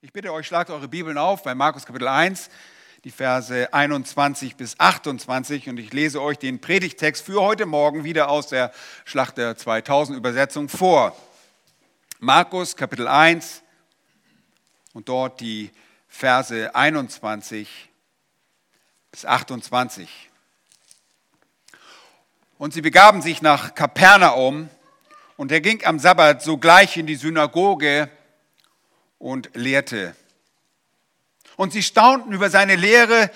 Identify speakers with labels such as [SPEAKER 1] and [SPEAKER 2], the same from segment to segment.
[SPEAKER 1] Ich bitte euch, schlagt eure Bibeln auf bei Markus Kapitel 1, die Verse 21 bis 28 und ich lese euch den Predigtext für heute Morgen wieder aus der Schlachter 2000 Übersetzung vor. Markus Kapitel 1 und dort die Verse 21 bis 28. Und sie begaben sich nach Kapernaum und er ging am Sabbat sogleich in die Synagoge und lehrte. Und sie staunten über seine Lehre,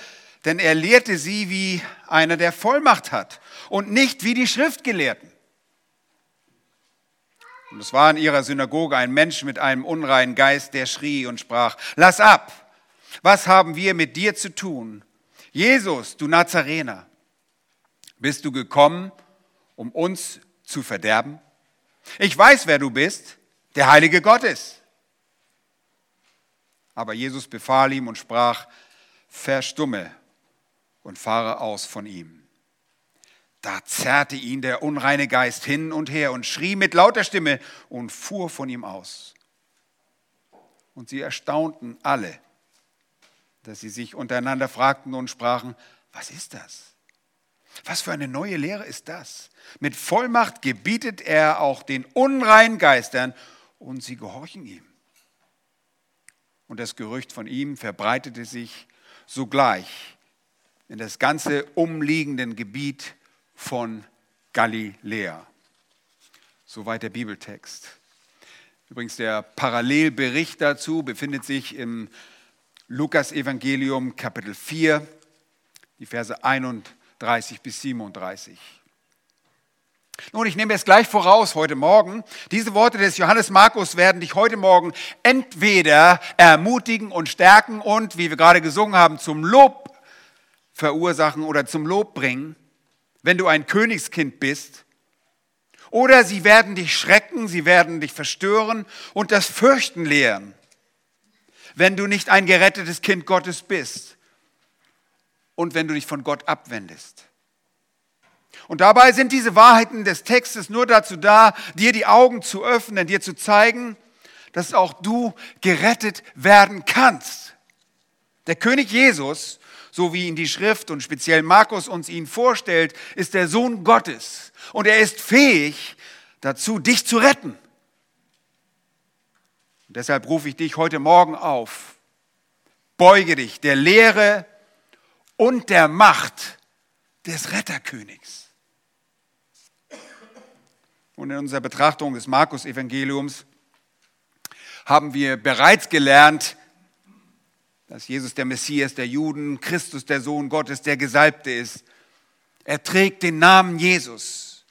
[SPEAKER 1] denn er lehrte sie wie einer, der Vollmacht hat und nicht wie die Schriftgelehrten. Und es war in ihrer Synagoge ein Mensch mit einem unreinen Geist, der schrie und sprach, lass ab, was haben wir mit dir zu tun? Jesus, du Nazarener, bist du gekommen, um uns zu verderben? Ich weiß, wer du bist, der Heilige Gottes. Aber Jesus befahl ihm und sprach, verstumme und fahre aus von ihm. Da zerrte ihn der unreine Geist hin und her und schrie mit lauter Stimme und fuhr von ihm aus. Und sie erstaunten alle, dass sie sich untereinander fragten und sprachen, was ist das? Was für eine neue Lehre ist das? Mit Vollmacht gebietet er auch den unreinen Geistern und sie gehorchen ihm und das Gerücht von ihm verbreitete sich sogleich in das ganze umliegende Gebiet von Galiläa. Soweit der Bibeltext. Übrigens, der Parallelbericht dazu befindet sich im Lukas-Evangelium, Kapitel 4, die Verse 31 bis 37. Nun, ich nehme es gleich voraus heute Morgen. Diese Worte des Johannes Markus werden dich heute Morgen entweder ermutigen und stärken und, wie wir gerade gesungen haben, zum Lob verursachen oder zum Lob bringen, wenn du ein Königskind bist. Oder sie werden dich schrecken, sie werden dich verstören und das Fürchten lehren, wenn du nicht ein gerettetes Kind Gottes bist und wenn du dich von Gott abwendest. Und dabei sind diese Wahrheiten des Textes nur dazu da, dir die Augen zu öffnen, dir zu zeigen, dass auch du gerettet werden kannst. Der König Jesus, so wie ihn die Schrift und speziell Markus uns ihn vorstellt, ist der Sohn Gottes und er ist fähig dazu, dich zu retten. Und deshalb rufe ich dich heute Morgen auf. Beuge dich der Lehre und der Macht des Retterkönigs. Und in unserer Betrachtung des Markus-Evangeliums haben wir bereits gelernt, dass Jesus der Messias der Juden, Christus der Sohn Gottes, der Gesalbte ist. Er trägt den Namen Jesus.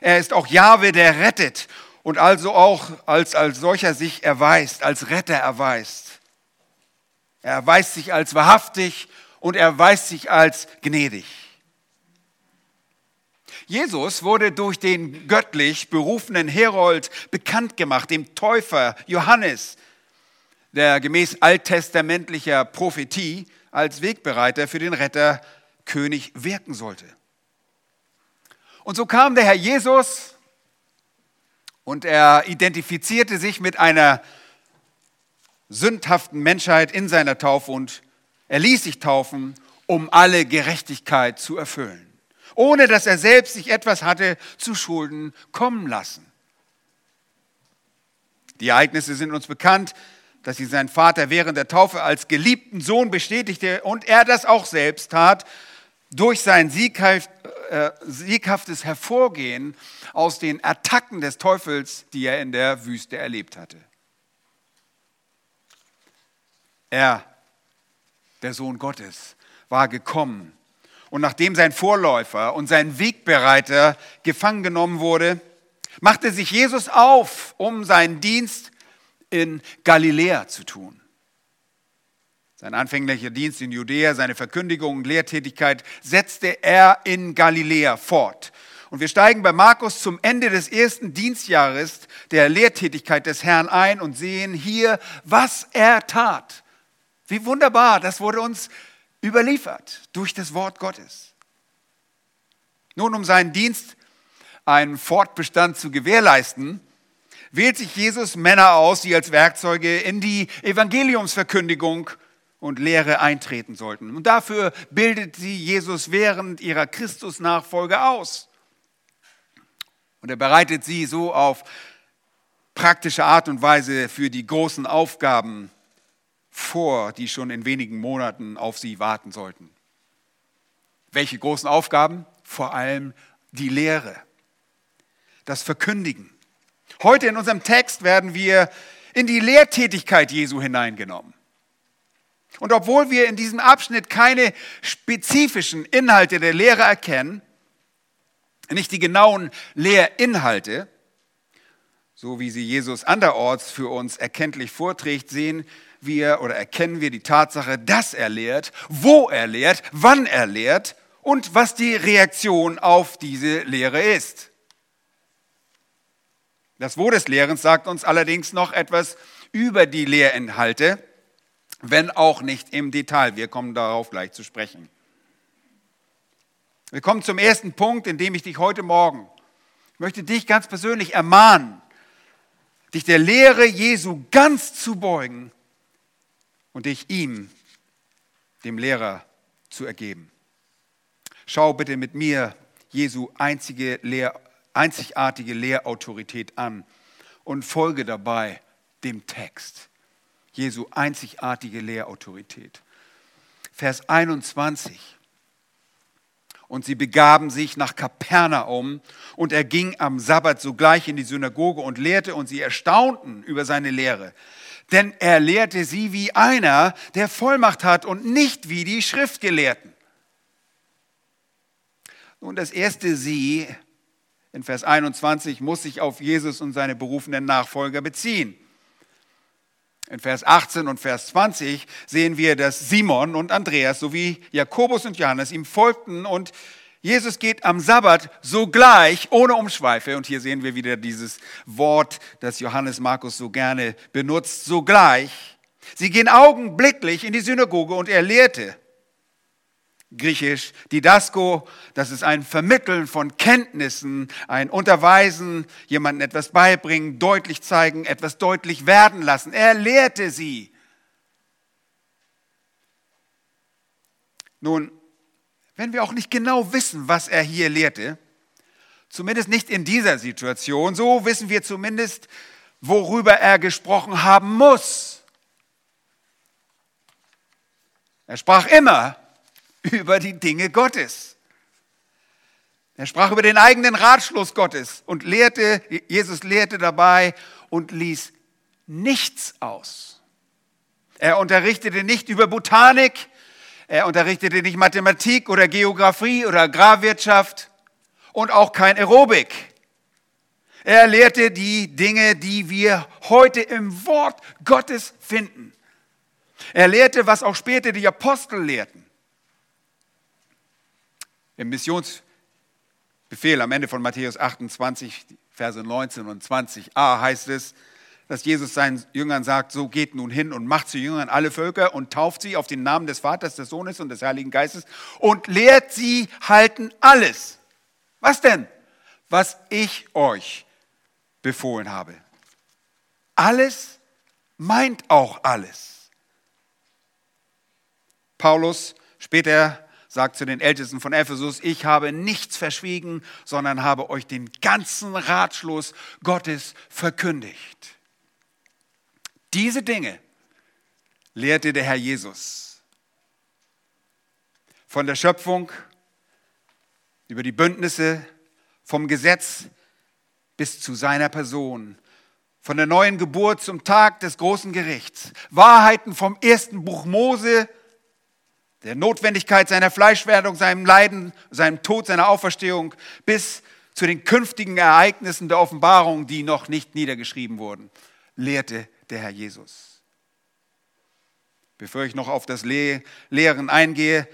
[SPEAKER 1] Er ist auch Jahwe, der rettet und also auch als, als solcher sich erweist, als Retter erweist. Er erweist sich als wahrhaftig und er erweist sich als gnädig. Jesus wurde durch den göttlich berufenen Herold bekannt gemacht, dem Täufer Johannes, der gemäß alttestamentlicher Prophetie als Wegbereiter für den Retter König wirken sollte. Und so kam der Herr Jesus und er identifizierte sich mit einer sündhaften Menschheit in seiner Taufe und er ließ sich taufen, um alle Gerechtigkeit zu erfüllen ohne dass er selbst sich etwas hatte zu Schulden kommen lassen. Die Ereignisse sind uns bekannt, dass sie sein Vater während der Taufe als geliebten Sohn bestätigte und er das auch selbst tat durch sein äh, sieghaftes Hervorgehen aus den Attacken des Teufels, die er in der Wüste erlebt hatte. Er, der Sohn Gottes, war gekommen, und nachdem sein Vorläufer und sein Wegbereiter gefangen genommen wurde, machte sich Jesus auf, um seinen Dienst in Galiläa zu tun. Sein anfänglicher Dienst in Judäa, seine Verkündigung und Lehrtätigkeit setzte er in Galiläa fort. Und wir steigen bei Markus zum Ende des ersten Dienstjahres der Lehrtätigkeit des Herrn ein und sehen hier, was er tat. Wie wunderbar, das wurde uns überliefert durch das Wort Gottes. Nun, um seinen Dienst einen Fortbestand zu gewährleisten, wählt sich Jesus Männer aus, die als Werkzeuge in die Evangeliumsverkündigung und Lehre eintreten sollten. Und dafür bildet sie Jesus während ihrer Christusnachfolge aus. Und er bereitet sie so auf praktische Art und Weise für die großen Aufgaben vor, die schon in wenigen Monaten auf sie warten sollten. Welche großen Aufgaben? Vor allem die Lehre, das Verkündigen. Heute in unserem Text werden wir in die Lehrtätigkeit Jesu hineingenommen. Und obwohl wir in diesem Abschnitt keine spezifischen Inhalte der Lehre erkennen, nicht die genauen Lehrinhalte, so wie sie Jesus anderorts für uns erkenntlich vorträgt, sehen wir oder erkennen wir die Tatsache, dass er lehrt, wo er lehrt, wann er lehrt und was die Reaktion auf diese Lehre ist. Das Wo des Lehrens sagt uns allerdings noch etwas über die Lehrinhalte, wenn auch nicht im Detail. Wir kommen darauf gleich zu sprechen. Wir kommen zum ersten Punkt, in dem ich dich heute Morgen, möchte dich ganz persönlich ermahnen, dich der Lehre Jesu ganz zu beugen und dich ihm, dem Lehrer, zu ergeben. Schau bitte mit mir Jesu einzige Lehr einzigartige Lehrautorität an und folge dabei dem Text. Jesu einzigartige Lehrautorität. Vers 21. Und sie begaben sich nach Kapernaum und er ging am Sabbat sogleich in die Synagoge und lehrte und sie erstaunten über seine Lehre. Denn er lehrte sie wie einer, der Vollmacht hat und nicht wie die Schriftgelehrten. Nun, das erste Sie in Vers 21 muss sich auf Jesus und seine berufenen Nachfolger beziehen. In Vers 18 und Vers 20 sehen wir, dass Simon und Andreas sowie Jakobus und Johannes ihm folgten und Jesus geht am Sabbat sogleich, ohne Umschweife, und hier sehen wir wieder dieses Wort, das Johannes Markus so gerne benutzt, sogleich. Sie gehen augenblicklich in die Synagoge und er lehrte griechisch Didasko, das ist ein Vermitteln von Kenntnissen, ein Unterweisen, jemandem etwas beibringen, deutlich zeigen, etwas deutlich werden lassen. Er lehrte sie. Nun, wenn wir auch nicht genau wissen, was er hier lehrte, zumindest nicht in dieser Situation, so wissen wir zumindest, worüber er gesprochen haben muss. Er sprach immer über die Dinge Gottes. Er sprach über den eigenen Ratschluss Gottes und lehrte, Jesus lehrte dabei und ließ nichts aus. Er unterrichtete nicht über Botanik, er unterrichtete nicht Mathematik oder Geografie oder Agrarwirtschaft und auch kein Aerobik. Er lehrte die Dinge, die wir heute im Wort Gottes finden. Er lehrte, was auch später die Apostel lehrten. Im Missionsbefehl am Ende von Matthäus 28, Verse 19 und 20a heißt es, dass Jesus seinen Jüngern sagt, so geht nun hin und macht zu Jüngern alle Völker und tauft sie auf den Namen des Vaters, des Sohnes und des Heiligen Geistes und lehrt sie halten alles. Was denn? Was ich euch befohlen habe. Alles meint auch alles. Paulus, später sagt zu den Ältesten von Ephesus, ich habe nichts verschwiegen, sondern habe euch den ganzen Ratschluss Gottes verkündigt. Diese Dinge lehrte der Herr Jesus. Von der Schöpfung über die Bündnisse, vom Gesetz bis zu seiner Person, von der neuen Geburt zum Tag des großen Gerichts, Wahrheiten vom ersten Buch Mose der Notwendigkeit seiner Fleischwerdung, seinem Leiden, seinem Tod, seiner Auferstehung bis zu den künftigen Ereignissen der Offenbarung, die noch nicht niedergeschrieben wurden, lehrte der Herr Jesus. Bevor ich noch auf das Lehren eingehe,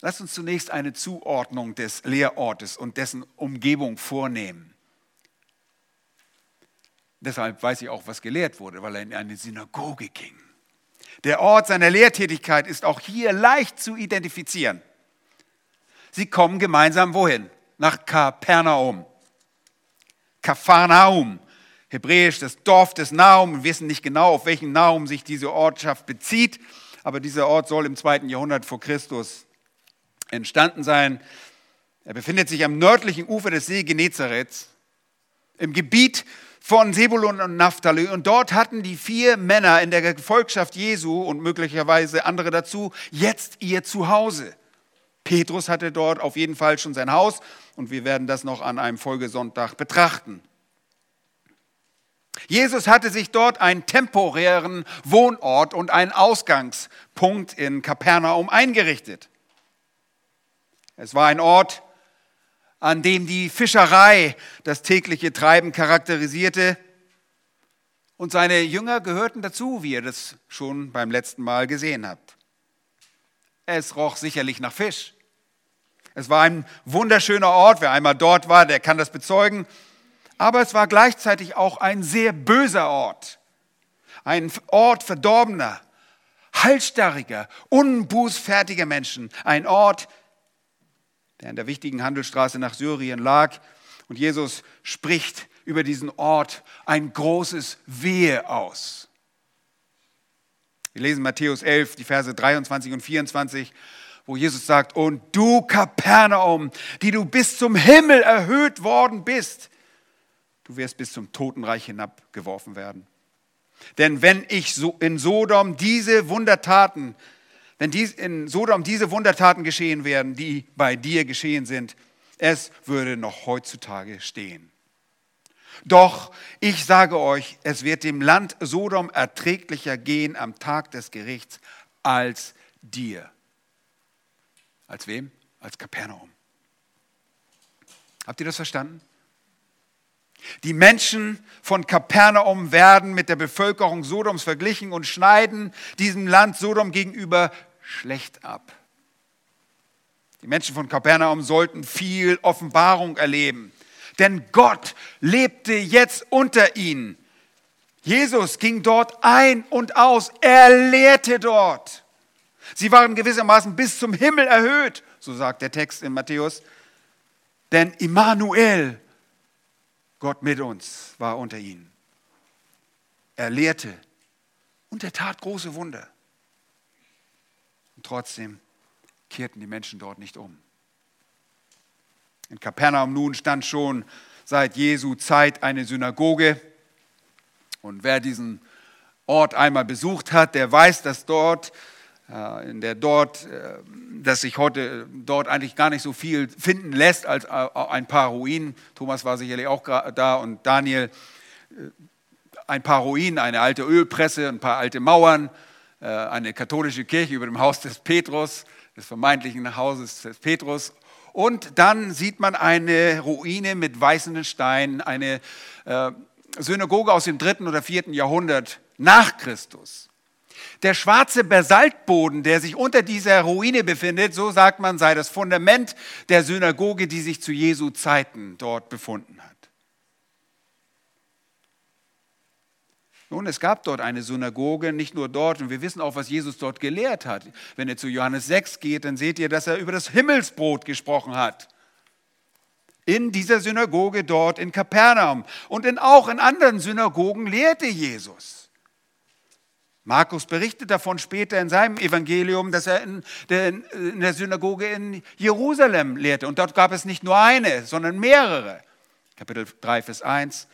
[SPEAKER 1] lasst uns zunächst eine Zuordnung des Lehrortes und dessen Umgebung vornehmen. Deshalb weiß ich auch, was gelehrt wurde, weil er in eine Synagoge ging. Der Ort seiner Lehrtätigkeit ist auch hier leicht zu identifizieren. Sie kommen gemeinsam wohin? Nach Kapernaum. Kapharnaum hebräisch das Dorf des Nahum. Wir wissen nicht genau, auf welchen Nahum sich diese Ortschaft bezieht, aber dieser Ort soll im zweiten Jahrhundert vor Christus entstanden sein. Er befindet sich am nördlichen Ufer des See Genezareth, im Gebiet von Sebulun und Naphtali. Und dort hatten die vier Männer in der Gefolgschaft Jesu und möglicherweise andere dazu jetzt ihr Zuhause. Petrus hatte dort auf jeden Fall schon sein Haus und wir werden das noch an einem Folgesonntag betrachten. Jesus hatte sich dort einen temporären Wohnort und einen Ausgangspunkt in Kapernaum eingerichtet. Es war ein Ort, an dem die Fischerei das tägliche Treiben charakterisierte. Und seine Jünger gehörten dazu, wie ihr das schon beim letzten Mal gesehen habt. Es roch sicherlich nach Fisch. Es war ein wunderschöner Ort. Wer einmal dort war, der kann das bezeugen aber es war gleichzeitig auch ein sehr böser Ort. Ein Ort verdorbener, halsstarriger, unbußfertiger Menschen. Ein Ort, der an der wichtigen Handelsstraße nach Syrien lag. Und Jesus spricht über diesen Ort ein großes Wehe aus. Wir lesen Matthäus 11, die Verse 23 und 24, wo Jesus sagt, und du Kapernaum, die du bis zum Himmel erhöht worden bist, du wirst bis zum Totenreich hinabgeworfen werden. Denn wenn ich in Sodom diese Wundertaten, wenn dies, in Sodom diese Wundertaten geschehen werden, die bei dir geschehen sind, es würde noch heutzutage stehen. Doch ich sage euch, es wird dem Land Sodom erträglicher gehen am Tag des Gerichts als dir. Als wem? Als Kapernaum. Habt ihr das verstanden? Die Menschen von Kapernaum werden mit der Bevölkerung Sodoms verglichen und schneiden diesem Land Sodom gegenüber schlecht ab. Die Menschen von Kapernaum sollten viel Offenbarung erleben, denn Gott lebte jetzt unter ihnen. Jesus ging dort ein und aus, er lehrte dort. Sie waren gewissermaßen bis zum Himmel erhöht, so sagt der Text in Matthäus. Denn Immanuel, Gott mit uns war unter ihnen. Er lehrte und er tat große Wunder. Und trotzdem kehrten die Menschen dort nicht um. In Kapernaum nun stand schon seit Jesu Zeit eine Synagoge. Und wer diesen Ort einmal besucht hat, der weiß, dass dort in der dort, äh, dass sich heute dort eigentlich gar nicht so viel finden lässt als äh, ein paar Ruinen. Thomas war sicherlich auch da und Daniel. Ein paar Ruinen, eine alte Ölpresse, ein paar alte Mauern, eine katholische Kirche über dem Haus des Petrus, des vermeintlichen Hauses des Petrus. Und dann sieht man eine Ruine mit weißenden Steinen, eine Synagoge aus dem dritten oder vierten Jahrhundert nach Christus. Der schwarze Basaltboden, der sich unter dieser Ruine befindet, so sagt man, sei das Fundament der Synagoge, die sich zu Jesu Zeiten dort befunden hat. Nun, es gab dort eine Synagoge, nicht nur dort, und wir wissen auch, was Jesus dort gelehrt hat. Wenn ihr zu Johannes 6 geht, dann seht ihr, dass er über das Himmelsbrot gesprochen hat. In dieser Synagoge dort in Kapernaum und in, auch in anderen Synagogen lehrte Jesus. Markus berichtet davon später in seinem Evangelium, dass er in der, in der, Synagoge in Jerusalem lehrte. Und dort gab es nicht nur eine, sondern mehrere. Kapitel 3, Vers 1.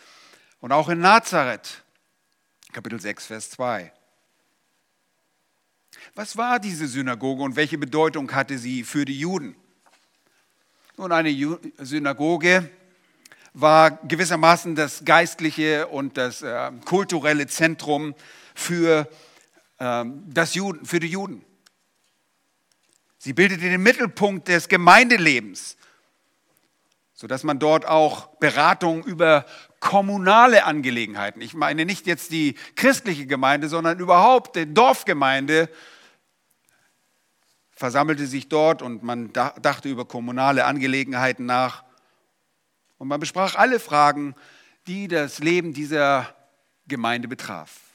[SPEAKER 1] Und auch in Nazareth, Kapitel 6, Vers 2. Was war diese Synagoge und welche Bedeutung hatte sie für die Juden? Nun, eine Synagoge war gewissermaßen das geistliche und das äh, kulturelle Zentrum für, ähm, das Juden, für die Juden. Sie bildete den Mittelpunkt des Gemeindelebens, sodass man dort auch Beratung über kommunale Angelegenheiten, ich meine nicht jetzt die christliche Gemeinde, sondern überhaupt die Dorfgemeinde, versammelte sich dort und man dachte über kommunale Angelegenheiten nach. Und man besprach alle Fragen, die das Leben dieser Gemeinde betraf.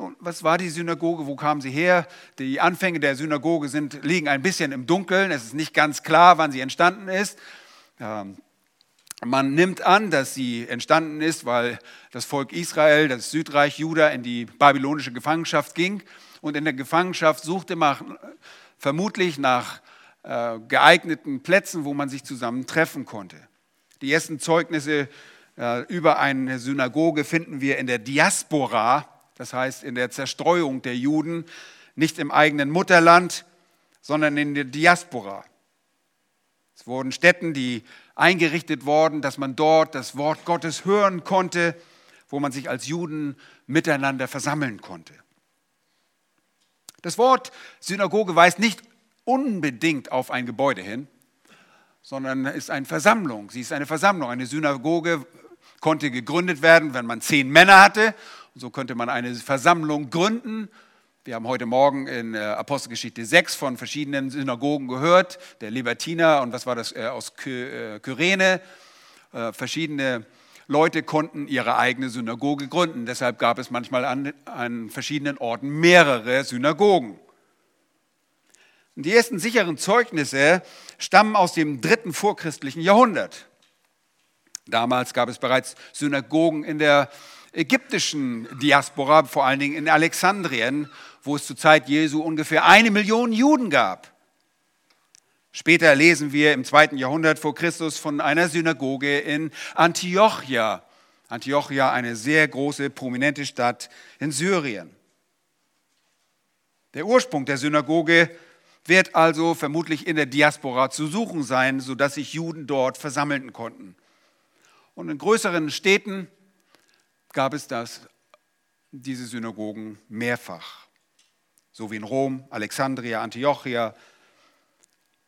[SPEAKER 1] Nun, was war die Synagoge? Wo kam sie her? Die Anfänge der Synagoge sind, liegen ein bisschen im Dunkeln. Es ist nicht ganz klar, wann sie entstanden ist. Ähm, Man nimmt an, dass sie entstanden ist, weil das Volk Israel, das Südreich Juda, in die babylonische Gefangenschaft ging und in der Gefangenschaft suchte man vermutlich nach äh, geeigneten Plätzen, wo man sich zusammen treffen konnte. Die ersten Zeugnisse äh, über eine Synagoge finden wir in der Diaspora, das heißt in der Zerstreuung der Juden, nicht im eigenen Mutterland, sondern in der Diaspora. Es wurden Städten, die eingerichtet worden, dass man dort das Wort Gottes hören konnte, wo man sich als Juden miteinander versammeln konnte. Das Wort Synagoge weist nicht unbedingt auf ein Gebäude hin, sondern ist eine Versammlung. Sie ist eine Versammlung. Eine Synagoge konnte gegründet werden, wenn man zehn Männer hatte. Und so könnte man eine Versammlung gründen. Wir haben heute Morgen in äh, Apostelgeschichte 6 von verschiedenen Synagogen gehört, der Libertiner und was war das äh, aus äh, Kyrene. Verschiedene Leute konnten ihre eigene Synagoge gründen. Deshalb gab es manchmal an, an verschiedenen Orten mehrere Synagogen. Und die ersten sicheren Zeugnisse stammen aus dem dritten vorchristlichen Jahrhundert. Damals gab es bereits Synagogen in der ägyptischen Diaspora, vor allen Dingen in Alexandrien, wo es zur Zeit Jesu ungefähr eine Million Juden gab. Später lesen wir im zweiten Jahrhundert vor Christus von einer Synagoge in Antiochia. Antiochia, eine sehr große, prominente Stadt in Syrien. Der Ursprung der Synagoge wird also vermutlich in der Diaspora zu suchen sein, sodass sich Juden dort versammeln konnten. Und in größeren Städten gab es das, diese Synagogen mehrfach. So wie in Rom, Alexandria, Antiochia.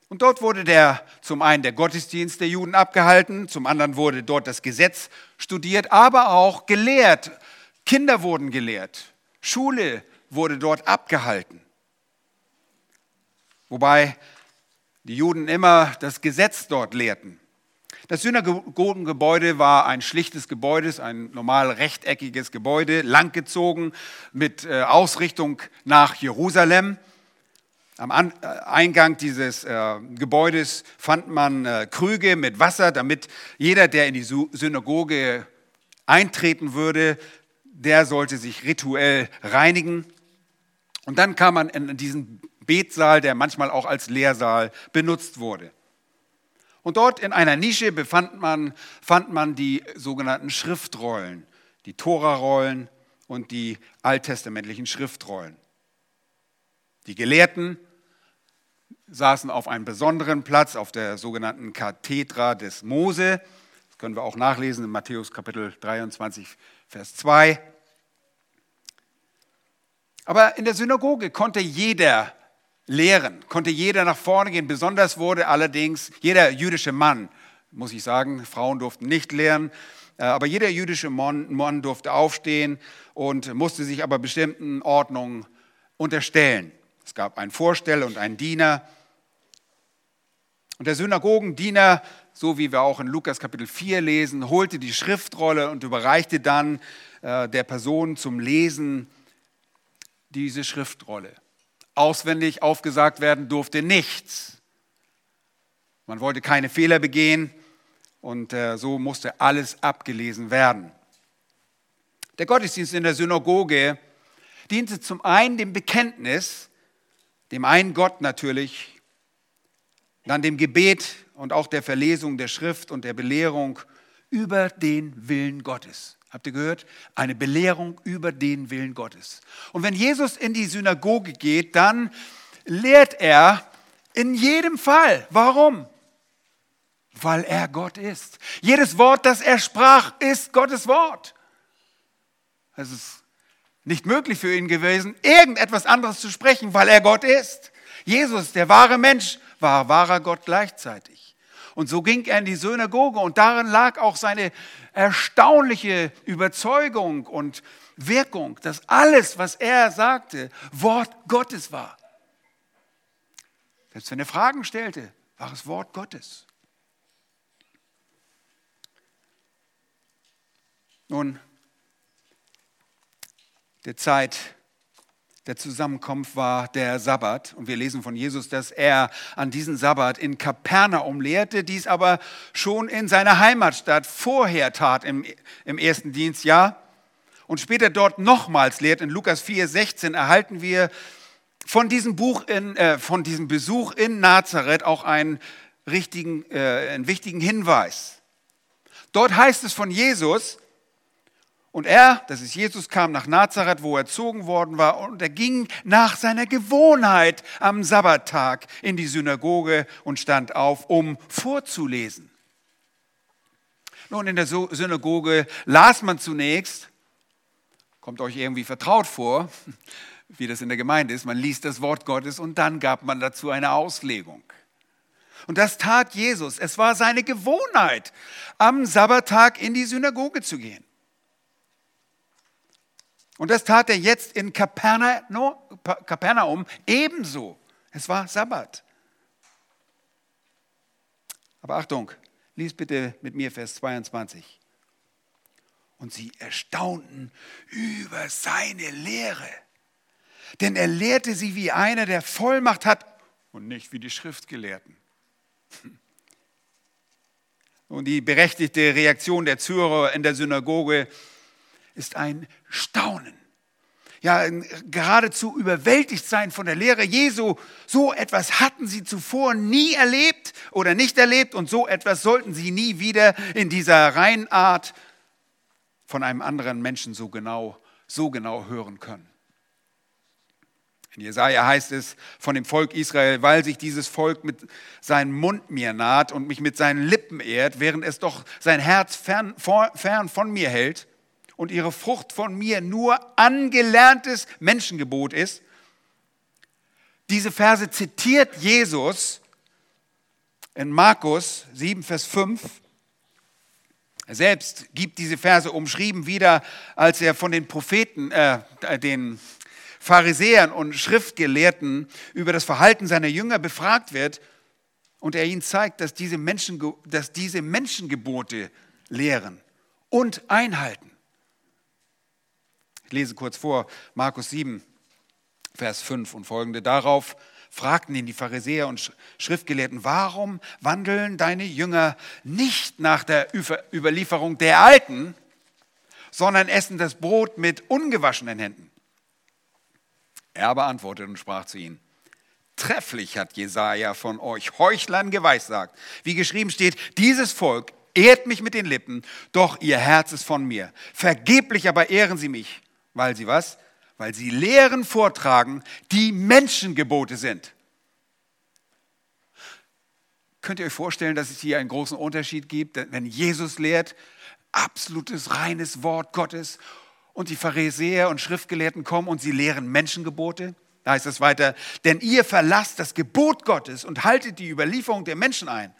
[SPEAKER 1] Und dort wurde der, zum einen der Gottesdienst der Juden abgehalten, zum anderen wurde dort das Gesetz studiert, aber auch gelehrt. Kinder wurden gelehrt. Schule wurde dort abgehalten. Wobei die Juden immer das Gesetz dort lehrten. Das Synagogengebäude war ein schlichtes Gebäude, ein normal rechteckiges Gebäude, langgezogen mit äh, Ausrichtung nach Jerusalem. Am äh, Eingang dieses äh, Gebäudes fand man Krüge mit Wasser, damit jeder, der in die Synagoge eintreten würde, der sollte sich rituell reinigen. Und dann kam man in diesen Betsaal, der manchmal auch als Lehrsaal benutzt wurde. Und dort in einer Nische befand man, fand man die sogenannten Schriftrollen, die Torarollen und die alttestamentlichen Schriftrollen. Die Gelehrten saßen auf einem besonderen Platz, auf der sogenannten Kathedra des Mose. Das können wir auch nachlesen in Matthäus Kapitel 23, Vers 2. Aber in der Synagoge konnte jeder lehren, konnte jeder nach vorne gehen. Besonders wurde allerdings jeder jüdische Mann, muss ich sagen, Frauen durften nicht lehren, äh, aber jeder jüdische Mann, durfte aufstehen und musste sich aber bestimmten Ordnungen unterstellen. Es gab einen Vorsteller und einen Diener. Und der Synagogendiener, so wie wir auch in Lukas Kapitel 4 lesen, holte die Schriftrolle und überreichte dann äh, der Person zum Lesen diese Schriftrolle. Auswendig aufgesagt werden durfte nichts. Man wollte keine Fehler begehen und äh, so musste alles abgelesen werden. Der Gottesdienst in der Synagoge diente zum einen dem Bekenntnis, dem einen Gott natürlich, dann dem Gebet und auch der Verlesung der Schrift und der Belehrung über den Willen Gottes. Habt ihr gehört? Eine Belehrung über den Willen Gottes. Und wenn Jesus in die Synagoge geht, dann lehrt er in jedem Fall. Warum? Weil er Gott ist. Jedes Wort, das er sprach, ist Gottes Wort. Es ist nicht möglich für ihn gewesen, irgendetwas anderes zu sprechen, weil er Gott ist. Jesus, der wahre Mensch, war wahrer Gott gleichzeitig. Und so ging er in die Synagoge und darin lag auch seine erstaunliche Überzeugung und Wirkung, dass alles, was er sagte, Wort Gottes war. Selbst wenn er Fragen stellte, war es Wort Gottes. Nun, der Zeit der Zusammenkunft war der Sabbat. Und wir lesen von Jesus, dass er an diesem Sabbat in Kapernaum lehrte, dies aber schon in seiner Heimatstadt vorher tat im, im ersten Dienstjahr. Und später dort nochmals lehrt. In Lukas 4, 16 erhalten wir von diesem, Buch in, äh, von diesem Besuch in Nazareth auch einen, richtigen, äh, einen wichtigen Hinweis. Dort heißt es von Jesus, und er, das ist Jesus, kam nach Nazareth, wo er erzogen worden war, und er ging nach seiner Gewohnheit am Sabbattag in die Synagoge und stand auf, um vorzulesen. Nun, in der Synagoge las man zunächst, kommt euch irgendwie vertraut vor, wie das in der Gemeinde ist, man liest das Wort Gottes und dann gab man dazu eine Auslegung. Und das tat Jesus. Es war seine Gewohnheit, am Sabbattag in die Synagoge zu gehen. Und das tat er jetzt in Kapernaum ebenso. Es war Sabbat. Aber Achtung, lies bitte mit mir Vers 22. Und sie erstaunten über seine Lehre. Denn er lehrte sie wie einer, der Vollmacht hat und nicht wie die Schriftgelehrten. Und die berechtigte Reaktion der Zuhörer in der Synagoge ist ein Staunen. Ja, geradezu überwältigt sein von der Lehre Jesu. So etwas hatten sie zuvor nie erlebt oder nicht erlebt und so etwas sollten sie nie wieder in dieser Reinart von einem anderen Menschen so genau, so genau hören können. In Jesaja heißt es von dem Volk Israel, weil sich dieses Volk mit seinem Mund mir naht und mich mit seinen Lippen ehrt, während es doch sein Herz fern, fern von mir hält und ihre Frucht von mir nur angelerntes Menschengebot ist. Diese Verse zitiert Jesus in Markus 7, Vers 5. Er selbst gibt diese Verse umschrieben wieder, als er von den Propheten, äh, den Pharisäern und Schriftgelehrten über das Verhalten seiner Jünger befragt wird und er ihnen zeigt, dass diese, Menschen, dass diese Menschengebote lehren und einhalten. Ich lese kurz vor, Markus 7, Vers 5 und folgende. Darauf fragten ihn die Pharisäer und Schriftgelehrten, warum wandeln deine Jünger nicht nach der Überlieferung der Alten, sondern essen das Brot mit ungewaschenen Händen? Er aber antwortete und sprach zu ihnen, trefflich hat Jesaja von euch Heuchlern geweissagt. Wie geschrieben steht, dieses Volk ehrt mich mit den Lippen, doch ihr Herz ist von mir. Vergeblich aber ehren sie mich, weil sie was? Weil sie Lehren vortragen, die Menschengebote sind. Könnt ihr euch vorstellen, dass es hier einen großen Unterschied gibt, wenn Jesus lehrt, absolutes reines Wort Gottes und die Pharisäer und Schriftgelehrten kommen und sie lehren Menschengebote. Da heißt es weiter, denn ihr verlasst das Gebot Gottes und haltet die Überlieferung der Menschen ein.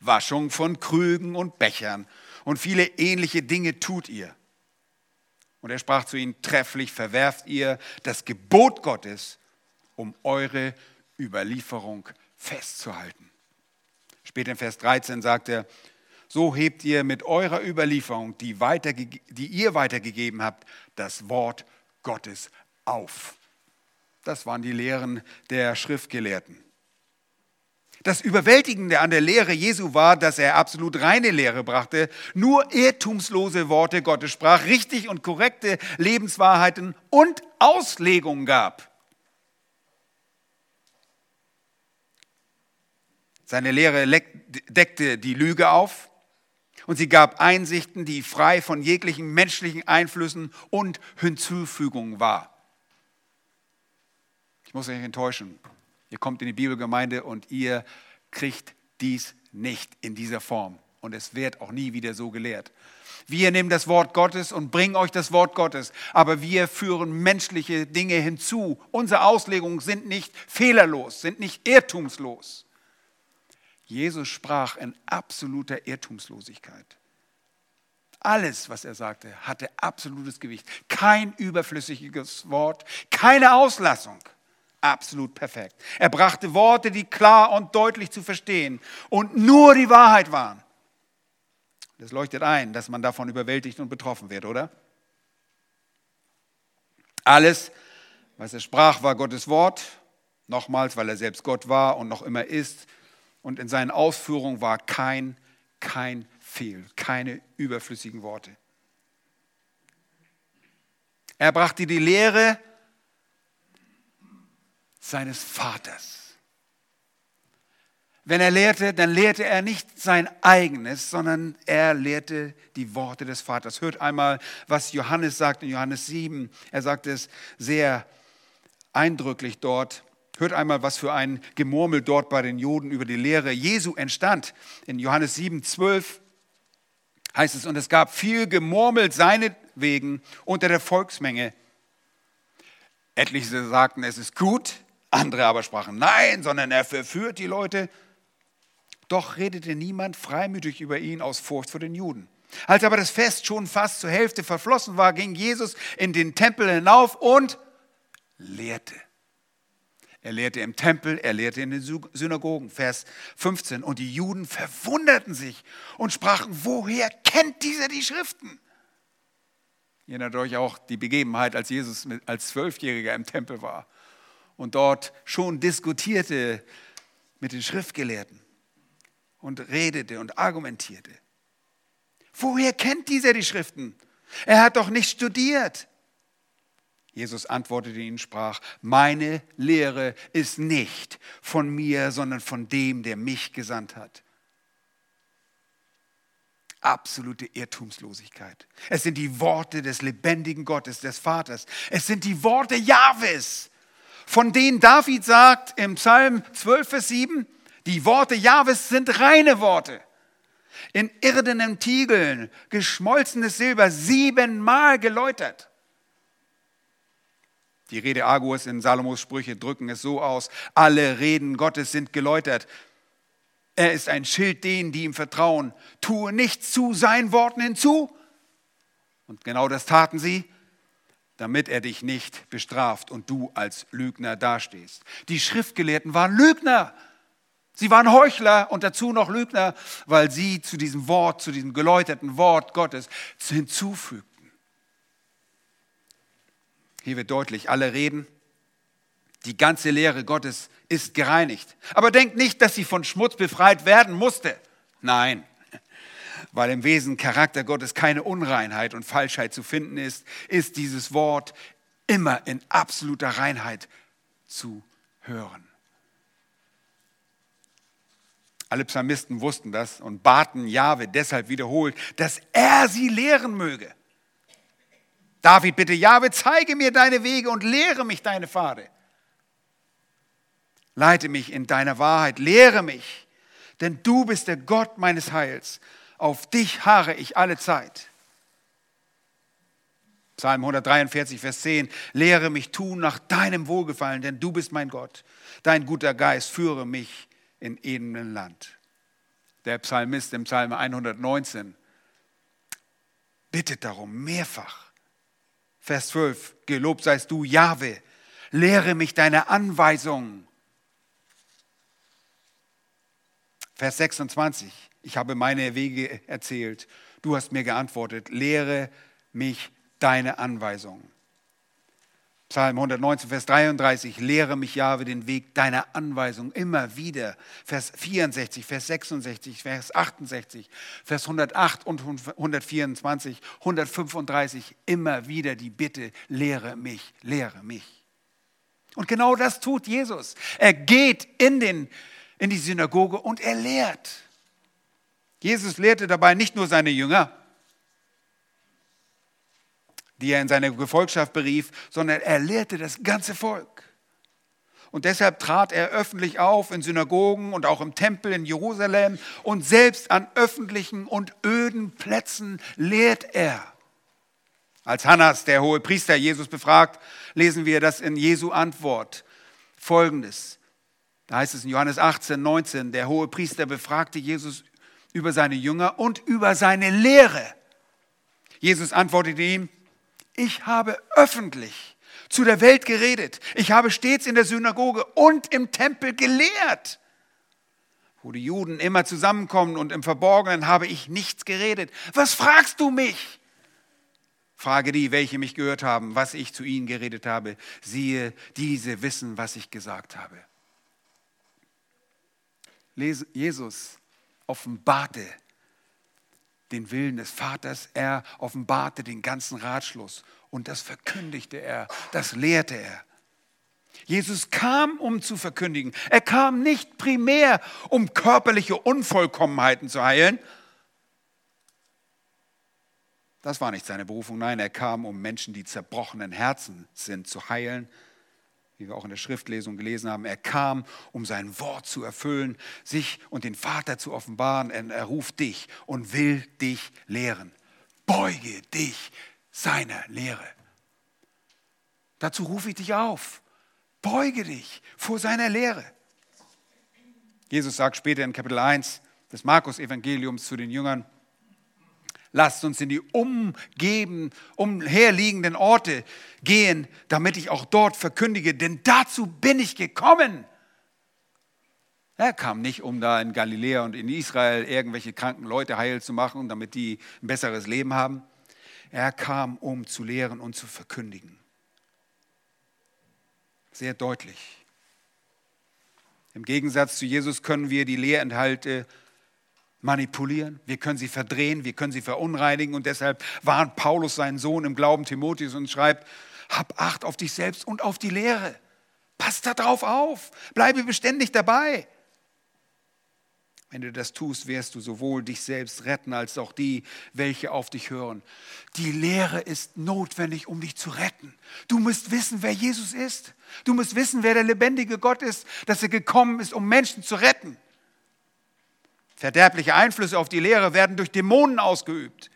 [SPEAKER 1] Waschung von Krügen und Bechern und viele ähnliche Dinge tut ihr. Und er sprach zu ihnen, trefflich verwerft ihr das Gebot Gottes, um eure Überlieferung festzuhalten. Später in Vers 13 sagt er, so hebt ihr mit eurer Überlieferung, die, die ihr weitergegeben habt, das Wort Gottes auf. Das waren die Lehren der Schriftgelehrten. Das Überwältigende an der Lehre Jesu war, dass er absolut reine Lehre brachte, nur irrtumslose Worte Gottes sprach, richtig und korrekte Lebenswahrheiten und Auslegungen gab. Seine Lehre deckte die Lüge auf, und sie gab Einsichten, die frei von jeglichen menschlichen Einflüssen und Hinzufügungen war. Ich muss euch enttäuschen. Ihr kommt in die Bibelgemeinde und ihr kriegt dies nicht in dieser Form. Und es wird auch nie wieder so gelehrt. Wir nehmen das Wort Gottes und bringen euch das Wort Gottes, aber wir führen menschliche Dinge hinzu. Unsere Auslegungen sind nicht fehlerlos, sind nicht irrtumslos. Jesus sprach in absoluter Irrtumslosigkeit. Alles, was er sagte, hatte absolutes Gewicht. Kein überflüssiges Wort, keine Auslassung. Absolut perfekt. Er brachte Worte, die klar und deutlich zu verstehen und nur die Wahrheit waren. Das leuchtet ein, dass man davon überwältigt und betroffen wird, oder? Alles, Was er sprach, war Gottes Wort. Nochmals, weil er selbst Gott war und noch immer ist. Und in seinen Ausführungen war kein, kein Fehl, keine überflüssigen Worte. Er brachte die Lehre seines Vaters. Wenn er lehrte, dann lehrte er nicht sein eigenes, sondern er lehrte die Worte des Vaters. Hört einmal, was Johannes sagt in Johannes 7. Er sagt es sehr eindrücklich dort. Hört einmal, was für ein Gemurmel dort bei den Juden über die Lehre Jesu entstand. In Johannes 7, 12 heißt es, und es gab viel Gemurmel seinetwegen unter der Volksmenge. Etliche sagten, es ist gut, andere aber sprachen, nein, sondern er verführt die Leute. Doch redete niemand freimütig über ihn aus Furcht vor den Juden. Als aber das Fest schon fast zur Hälfte verflossen war, ging Jesus in den Tempel hinauf und lehrte. Er lehrte im Tempel, er lehrte in den Synagogen, Vers 15. Und die Juden verwunderten sich und sprachen, woher kennt dieser die Schriften? Ihr erinnert euch auch die Begebenheit, als Jesus als Zwölfjähriger im Tempel war und dort schon diskutierte mit den Schriftgelehrten und redete und argumentierte. Woher kennt dieser die Schriften? Er hat doch nicht studiert. Jesus antwortete ihnen, sprach, meine Lehre ist nicht von mir, sondern von dem, der mich gesandt hat. Absolute Irrtumslosigkeit. Es sind die Worte des lebendigen Gottes, des Vaters. Es sind die Worte Jahwes, von denen David sagt im Psalm 12, Vers 7, die Worte Jahwes sind reine Worte. In irdenen Tiegeln, geschmolzenes Silber, siebenmal geläutert. Die Rede Agurs in Salomos Sprüche drücken es so aus, alle Reden Gottes sind geläutert. Er ist ein Schild denen, die ihm vertrauen. Tue nichts zu seinen Worten hinzu. Und genau das taten sie, damit er dich nicht bestraft und du als Lügner dastehst. Die Schriftgelehrten waren Lügner. Sie waren Heuchler und dazu noch Lügner, weil sie zu diesem Wort, zu diesem geläuterten Wort Gottes hinzufügten. Hier wird deutlich, alle reden, die ganze Lehre Gottes ist gereinigt. Aber denkt nicht, dass sie von Schmutz befreit werden musste. Nein, weil im Wesen Charakter Gottes keine Unreinheit und Falschheit zu finden ist, ist dieses Wort immer in absoluter Reinheit zu hören. Alle Psalmisten wussten das und baten Jahwe deshalb wiederholt, dass er sie lehren möge. David, bitte, Jahwe, zeige mir deine Wege und lehre mich deine Pfade. Leite mich in deiner Wahrheit, lehre mich, denn du bist der Gott meines Heils. Auf dich harre ich alle Zeit. Psalm 143, Vers 10, lehre mich tun nach deinem Wohlgefallen, denn du bist mein Gott. Dein guter Geist führe mich in edenem Land. Der Psalmist im Psalm 119 bittet darum mehrfach Vers 12, gelobt seist du, Jahwe, lehre mich deine Anweisungen. Vers 26, ich habe meine Wege erzählt, du hast mir geantwortet, lehre mich deine Anweisungen. Psalm 119, Vers 33, lehre mich, Jahwe, den Weg deiner Anweisung immer wieder. Vers 64, Vers 66, Vers 68, Vers 108 und 124, 135, immer wieder die Bitte, lehre mich, lehre mich. Und genau das tut Jesus. Er geht in, den, in die Synagoge und er lehrt. Jesus lehrte dabei nicht nur seine Jünger, die er in seine Gefolgschaft berief, sondern er lehrte das ganze Volk. Und deshalb trat er öffentlich auf in Synagogen und auch im Tempel in Jerusalem und selbst an öffentlichen und öden Plätzen lehrt er. Als Hannas, der hohe Priester, Jesus befragt, lesen wir das in Jesu Antwort. Folgendes. Da heißt es in Johannes 18, 19, der hohe Priester befragte Jesus über seine Jünger und über seine Lehre. Jesus antwortete ihm, ich habe öffentlich zu der Welt geredet. Ich habe stets in der Synagoge und im Tempel gelehrt. Wo die Juden immer zusammenkommen und im Verborgenen habe ich nichts geredet. Was fragst du mich? Frage die, welche mich gehört haben, was ich zu ihnen geredet habe. Siehe, diese wissen, was ich gesagt habe. Jesus offenbarte den Willen des Vaters, er offenbarte den ganzen Ratschluss und das verkündigte er, das lehrte er. Jesus kam, um zu verkündigen. Er kam nicht primär, um körperliche Unvollkommenheiten zu heilen, das war nicht seine Berufung. Nein, er kam, um Menschen, die zerbrochenen Herzen sind, zu heilen. Wie wir auch in der Schriftlesung gelesen haben, er kam, um sein Wort zu erfüllen, sich und den Vater zu offenbaren. Er ruft dich und will dich lehren. Beuge dich seiner Lehre. Dazu rufe ich dich auf. Beuge dich vor seiner Lehre. Jesus sagt später in Kapitel 1 des Markus-Evangeliums zu den Jüngern, Lasst uns in die umgeben, umherliegenden Orte gehen, damit ich auch dort verkündige, denn dazu bin ich gekommen. Er kam nicht, um da in Galiläa und in Israel irgendwelche kranken Leute heil zu machen, damit die ein besseres Leben haben. Er kam, um zu lehren und zu verkündigen. Sehr deutlich. Im Gegensatz zu Jesus können wir die Lehrinhalte manipulieren, wir können sie verdrehen, wir können sie verunreinigen und deshalb warnt Paulus seinen Sohn im Glauben Timotheus und schreibt, hab Acht auf dich selbst und auf die Lehre. Pass darauf auf, bleibe beständig dabei. Wenn du das tust, wirst du sowohl dich selbst retten als auch die, welche auf dich hören. Die Lehre ist notwendig, um dich zu retten. Du musst wissen, wer Jesus ist. Du musst wissen, wer der lebendige Gott ist, dass er gekommen ist, um Menschen zu retten. Verderbliche Einflüsse auf die Lehre werden durch Dämonen ausgeübt.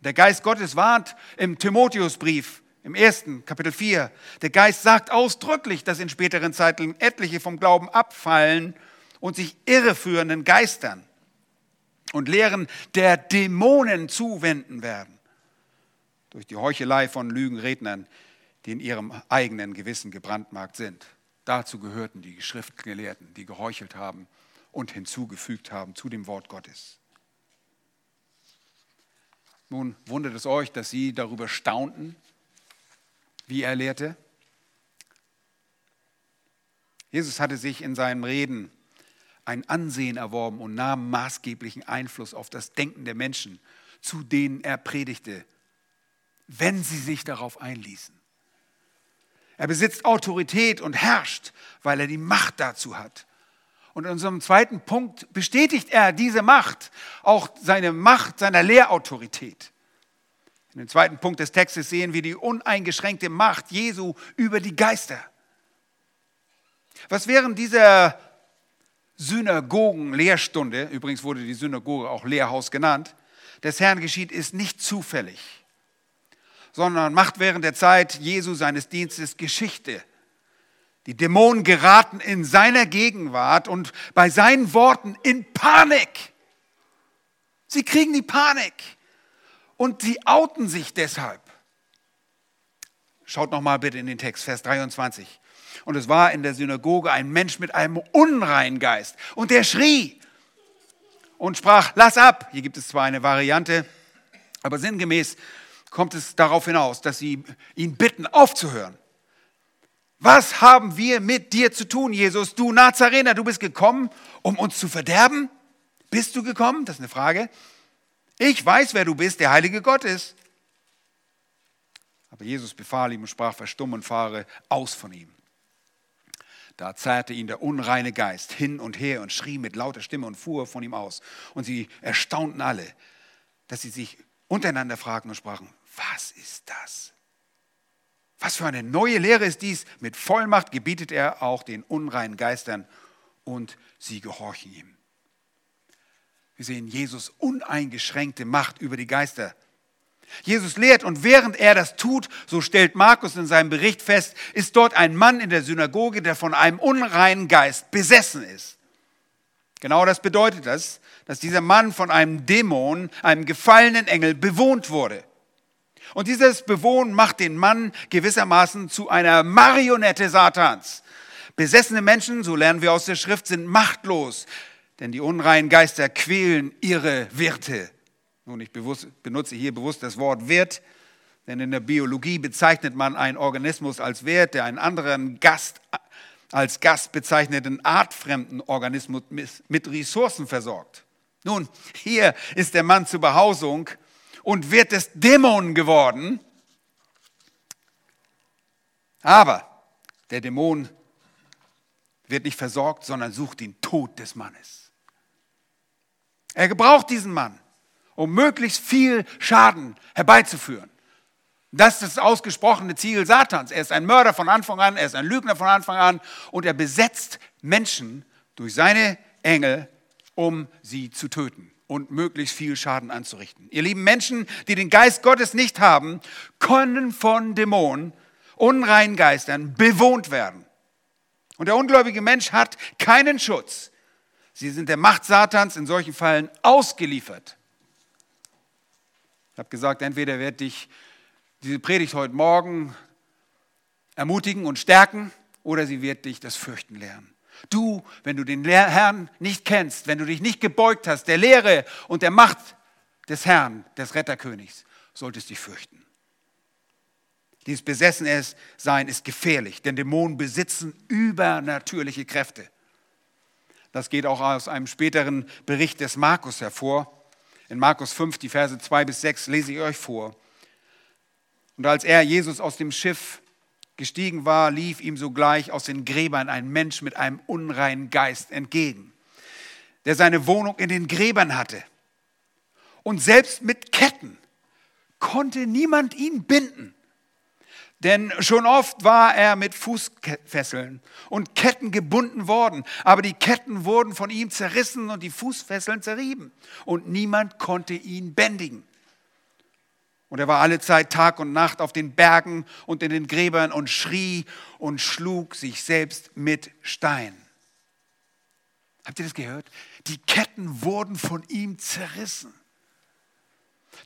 [SPEAKER 1] Der Geist Gottes warnt im Timotheusbrief, im ersten Kapitel 4. Der Geist sagt ausdrücklich, dass in späteren Zeiten etliche vom Glauben abfallen und sich irreführenden Geistern und Lehren der Dämonen zuwenden werden. Durch die Heuchelei von Lügenrednern, die in ihrem eigenen Gewissen gebrandmarkt sind. Dazu gehörten die Schriftgelehrten, die geheuchelt haben und hinzugefügt haben zu dem Wort Gottes. Nun wundert es euch, dass sie darüber staunten, wie er lehrte. Jesus hatte sich in seinem Reden ein Ansehen erworben und nahm maßgeblichen Einfluss auf das Denken der Menschen, zu denen er predigte, wenn sie sich darauf einließen. Er besitzt Autorität und herrscht, weil er die Macht dazu hat. Und in unserem zweiten Punkt bestätigt er diese Macht, auch seine Macht seiner Lehrautorität. In dem zweiten Punkt des Textes sehen wir die uneingeschränkte Macht Jesu über die Geister. Was während dieser Synagogen-Lehrstunde, übrigens wurde die Synagoge auch Lehrhaus genannt, des Herrn geschieht, ist nicht zufällig, sondern macht während der Zeit Jesu seines Dienstes Geschichte die Dämonen geraten in seiner Gegenwart und bei seinen Worten in Panik. Sie kriegen die Panik und sie outen sich deshalb. Schaut noch mal bitte in den Text, Vers 23. Und es war in der Synagoge ein Mensch mit einem unreinen Geist und der schrie und sprach, lass ab. Hier gibt es zwar eine Variante, aber sinngemäß kommt es darauf hinaus, dass sie ihn bitten, aufzuhören. Was haben wir mit dir zu tun, Jesus? Du Nazarener, du bist gekommen, um uns zu verderben? Bist du gekommen? Das ist eine Frage. Ich weiß, wer du bist, der heilige Gott ist. Aber Jesus befahl ihm und sprach, verstumm und fahre aus von ihm. Da zerrte ihn der unreine Geist hin und her und schrie mit lauter Stimme und fuhr von ihm aus. Und sie erstaunten alle, dass sie sich untereinander fragten und sprachen, was ist das? Was für eine neue Lehre ist dies? Mit Vollmacht gebietet er auch den unreinen Geistern und sie gehorchen ihm. Wir sehen Jesus uneingeschränkte Macht über die Geister. Jesus lehrt und während er das tut, so stellt Markus in seinem Bericht fest, ist dort ein Mann in der Synagoge, der von einem unreinen Geist besessen ist. Genau das bedeutet das, dass dieser Mann von einem Dämon, einem gefallenen Engel, bewohnt wurde. Und dieses Bewohnen macht den Mann gewissermaßen zu einer Marionette Satans. Besessene Menschen, so lernen wir aus der Schrift, sind machtlos, denn die unreinen Geister quälen ihre Wirte. Nun, ich benutze hier bewusst das Wort Wirt, Denn in der Biologie bezeichnet man einen Organismus als Wert, der einen anderen Gast als Gast bezeichneten artfremden Organismus mit Ressourcen versorgt. Nun, hier ist der Mann zur Behausung und wird des Dämonen geworden. Aber der Dämon wird nicht versorgt, sondern sucht den Tod des Mannes. Er gebraucht diesen Mann, um möglichst viel Schaden herbeizuführen. Das ist das ausgesprochene Ziel Satans. Er ist ein Mörder von Anfang an, er ist ein Lügner von Anfang an und er besetzt Menschen durch seine Engel, um sie zu töten und möglichst viel Schaden anzurichten. Ihr lieben Menschen, die den Geist Gottes nicht haben, können von Dämonen, unreinen Geistern bewohnt werden. Und der ungläubige Mensch hat keinen Schutz. Sie sind der Macht Satans in solchen Fällen ausgeliefert. Ich habe gesagt, entweder wird dich diese Predigt heute Morgen ermutigen und stärken oder sie wird dich das Fürchten lernen. Du, wenn du den Herrn nicht kennst, wenn du dich nicht gebeugt hast, der Lehre und der Macht des Herrn, des Retterkönigs, solltest dich fürchten. Dieses Besessensein ist gefährlich, denn Dämonen besitzen übernatürliche Kräfte. Das geht auch aus einem späteren Bericht des Markus hervor. In Markus 5, die Verse 2 bis 6 lese ich euch vor. Und als er, Jesus, aus dem Schiff gestiegen war, lief ihm sogleich aus den Gräbern ein Mensch mit einem unreinen Geist entgegen, der seine Wohnung in den Gräbern hatte. Und selbst mit Ketten konnte niemand ihn binden. Denn schon oft war er mit Fußfesseln und Ketten gebunden worden, aber die Ketten wurden von ihm zerrissen und die Fußfesseln zerrieben und niemand konnte ihn bändigen. Und er war alle Zeit Tag und Nacht auf den Bergen und in den Gräbern und schrie und schlug sich selbst mit Stein. Habt ihr das gehört? Die Ketten wurden von ihm zerrissen.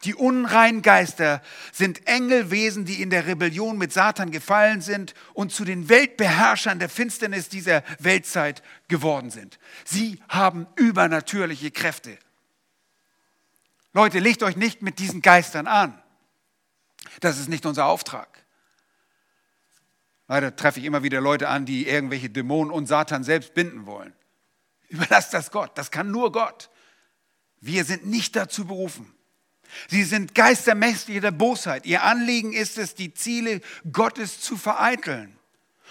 [SPEAKER 1] Die unreinen Geister sind Engelwesen, die in der Rebellion mit Satan gefallen sind und zu den Weltbeherrschern der Finsternis dieser Weltzeit geworden sind. Sie haben übernatürliche Kräfte. Leute, legt euch nicht mit diesen Geistern an. Das ist nicht unser Auftrag. Leider treffe ich immer wieder Leute an, die irgendwelche Dämonen und Satan selbst binden wollen. Überlasst das Gott. Das kann nur Gott. Wir sind nicht dazu berufen. Sie sind Geistermächtige der Bosheit. Ihr Anliegen ist es, die Ziele Gottes zu vereiteln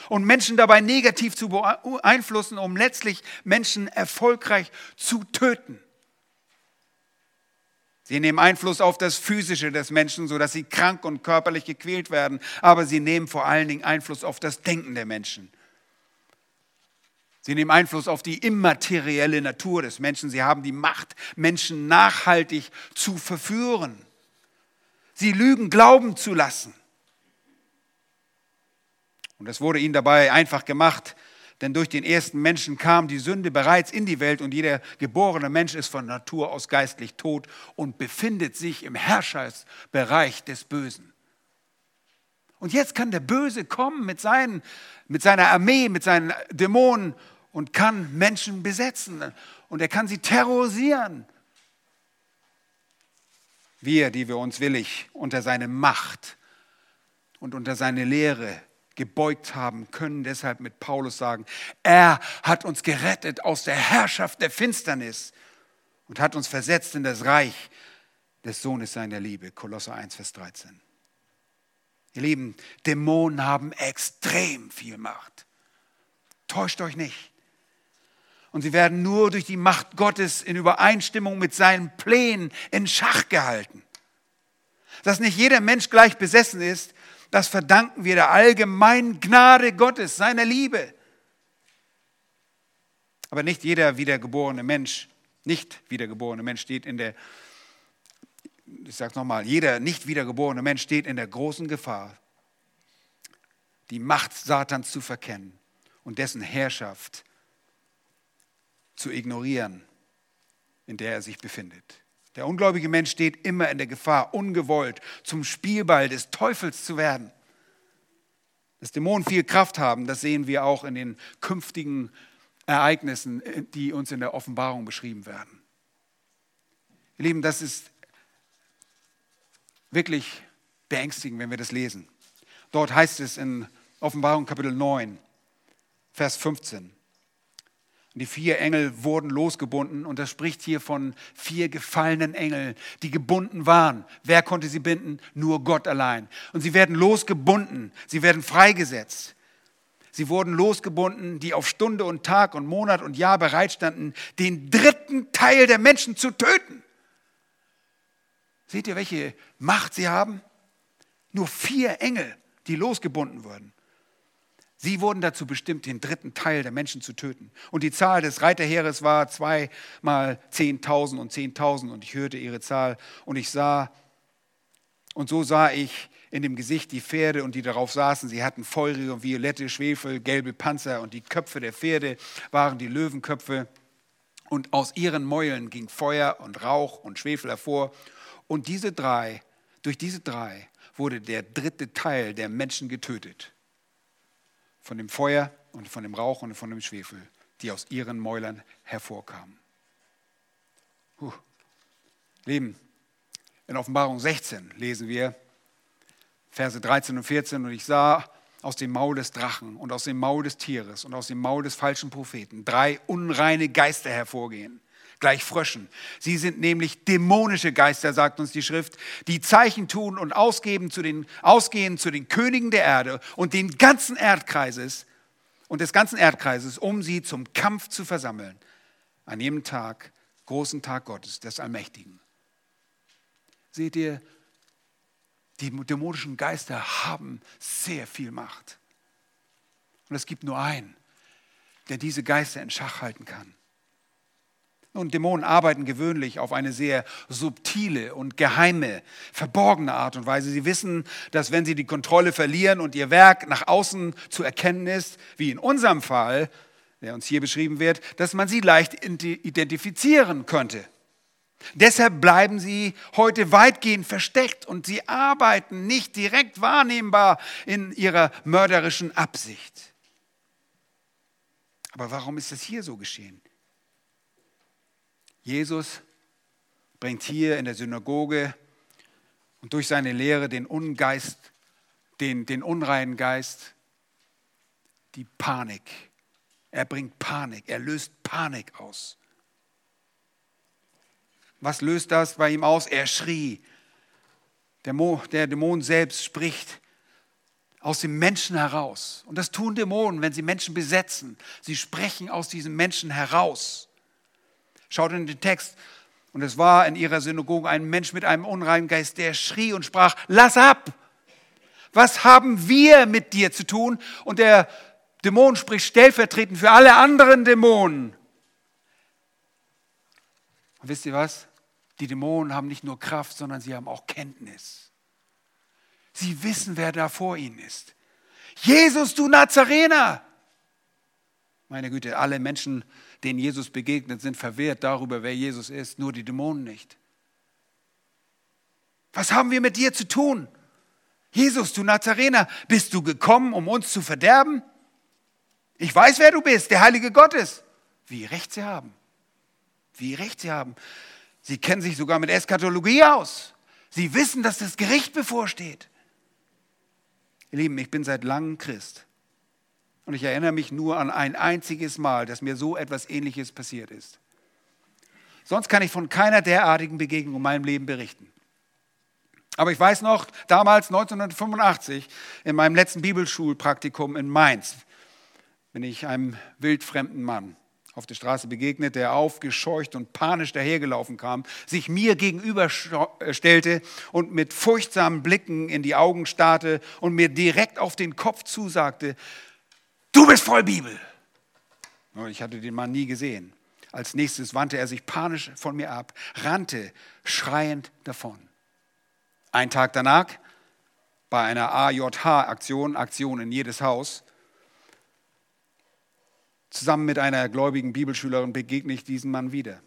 [SPEAKER 1] und Menschen dabei negativ zu beeinflussen, um letztlich Menschen erfolgreich zu töten. Sie nehmen Einfluss auf das Physische des Menschen, sodass sie krank und körperlich gequält werden, aber sie nehmen vor allen Dingen Einfluss auf das Denken der Menschen. Sie nehmen Einfluss auf die immaterielle Natur des Menschen. Sie haben die Macht, Menschen nachhaltig zu verführen. Sie lügen glauben zu lassen. Und es wurde ihnen dabei einfach gemacht, denn durch den ersten Menschen kam die Sünde bereits in die Welt und jeder geborene Mensch ist von Natur aus geistlich tot und befindet sich im Herrschersbereich des Bösen. Und jetzt kann der Böse kommen mit, seinen, mit seiner Armee, mit seinen Dämonen und kann Menschen besetzen und er kann sie terrorisieren. Wir, die wir uns willig unter seine Macht und unter seine Lehre gebeugt haben, können deshalb mit Paulus sagen, er hat uns gerettet aus der Herrschaft der Finsternis und hat uns versetzt in das Reich des Sohnes seiner Liebe. Kolosser 1, Vers 13. Ihr Lieben, Dämonen haben extrem viel Macht. Täuscht euch nicht. Und sie werden nur durch die Macht Gottes in Übereinstimmung mit seinen Plänen in Schach gehalten. Dass nicht jeder Mensch gleich besessen ist, das verdanken wir der allgemeinen Gnade Gottes, seiner Liebe. Aber nicht jeder wiedergeborene Mensch, nicht wiedergeborene Mensch steht in der, ich sage es nochmal, jeder nicht wiedergeborene Mensch steht in der großen Gefahr, die Macht Satans zu verkennen und dessen Herrschaft zu ignorieren, in der er sich befindet. Der ungläubige Mensch steht immer in der Gefahr, ungewollt zum Spielball des Teufels zu werden. Dass Dämonen viel Kraft haben, das sehen wir auch in den künftigen Ereignissen, die uns in der Offenbarung beschrieben werden. Ihr Lieben, das ist wirklich beängstigend, wenn wir das lesen. Dort heißt es in Offenbarung Kapitel 9, Vers 15. Die vier Engel wurden losgebunden und das spricht hier von vier gefallenen Engeln, die gebunden waren. Wer konnte sie binden? Nur Gott allein. Und sie werden losgebunden, sie werden freigesetzt. Sie wurden losgebunden, die auf Stunde und Tag und Monat und Jahr bereitstanden, den dritten Teil der Menschen zu töten. Seht ihr, welche Macht sie haben? Nur vier Engel, die losgebunden wurden. Sie wurden dazu bestimmt, den dritten Teil der Menschen zu töten. Und die Zahl des Reiterheeres war zweimal 10.000 und 10.000. Und ich hörte ihre Zahl und ich sah, und so sah ich in dem Gesicht die Pferde und die darauf saßen. Sie hatten feurige und violette Schwefel, gelbe Panzer und die Köpfe der Pferde waren die Löwenköpfe. Und aus ihren Mäulen ging Feuer und Rauch und Schwefel hervor. Und diese drei, durch diese drei wurde der dritte Teil der Menschen getötet von dem Feuer und von dem Rauch und von dem Schwefel, die aus ihren Mäulern hervorkamen. Puh. Leben. In Offenbarung 16 lesen wir Verse 13 und 14 und ich sah aus dem Maul des Drachen und aus dem Maul des Tieres und aus dem Maul des falschen Propheten drei unreine Geister hervorgehen gleich Fröschen. Sie sind nämlich dämonische Geister, sagt uns die Schrift, die Zeichen tun und ausgeben zu den, ausgehen zu den Königen der Erde und den ganzen Erdkreises und des ganzen Erdkreises, um sie zum Kampf zu versammeln. An jedem Tag, großen Tag Gottes, des Allmächtigen. Seht ihr, die dämonischen Geister haben sehr viel Macht. Und es gibt nur einen, der diese Geister in Schach halten kann. Und Dämonen arbeiten gewöhnlich auf eine sehr subtile und geheime, verborgene Art und Weise. Sie wissen, dass wenn sie die Kontrolle verlieren und ihr Werk nach außen zu erkennen ist, wie in unserem Fall, der uns hier beschrieben wird, dass man sie leicht identifizieren könnte. Deshalb bleiben sie heute weitgehend versteckt und sie arbeiten nicht direkt wahrnehmbar in ihrer mörderischen Absicht. Aber warum ist das hier so geschehen? Jesus bringt hier in der Synagoge und durch seine Lehre den Ungeist, den, den unreinen Geist, die Panik. Er bringt Panik, er löst Panik aus. Was löst das bei ihm aus? Er schrie. Der, Mo, der Dämon selbst spricht aus dem Menschen heraus. Und das tun Dämonen, wenn sie Menschen besetzen. Sie sprechen aus diesem Menschen heraus. Schaut in den Text. Und es war in ihrer Synagoge ein Mensch mit einem unreinen Geist, der schrie und sprach, lass ab! Was haben wir mit dir zu tun? Und der Dämon spricht stellvertretend für alle anderen Dämonen. Und wisst ihr was? Die Dämonen haben nicht nur Kraft, sondern sie haben auch Kenntnis. Sie wissen, wer da vor ihnen ist. Jesus, du Nazarener! Meine Güte, alle Menschen denen Jesus begegnet, sind verwehrt darüber, wer Jesus ist, nur die Dämonen nicht. Was haben wir mit dir zu tun? Jesus, du Nazarener, bist du gekommen, um uns zu verderben? Ich weiß, wer du bist, der Heilige Gottes. Wie recht sie haben. Wie recht sie haben. Sie kennen sich sogar mit Eskatologie aus. Sie wissen, dass das Gericht bevorsteht. Ihr Lieben, ich bin seit langem Christ. Und ich erinnere mich nur an ein einziges Mal, dass mir so etwas Ähnliches passiert ist. Sonst kann ich von keiner derartigen Begegnung in meinem Leben berichten. Aber ich weiß noch, damals 1985, in meinem letzten Bibelschulpraktikum in Mainz, bin ich einem wildfremden Mann auf der Straße begegnet, der aufgescheucht und panisch dahergelaufen kam, sich mir gegenüberstellte und mit furchtsamen Blicken in die Augen starrte und mir direkt auf den Kopf zusagte, du bist voll Bibel. Ich hatte den Mann nie gesehen. Als nächstes wandte er sich panisch von mir ab, rannte schreiend davon. Ein Tag danach, bei einer AJH-Aktion, Aktion in jedes Haus, zusammen mit einer gläubigen Bibelschülerin begegne ich diesen Mann wieder.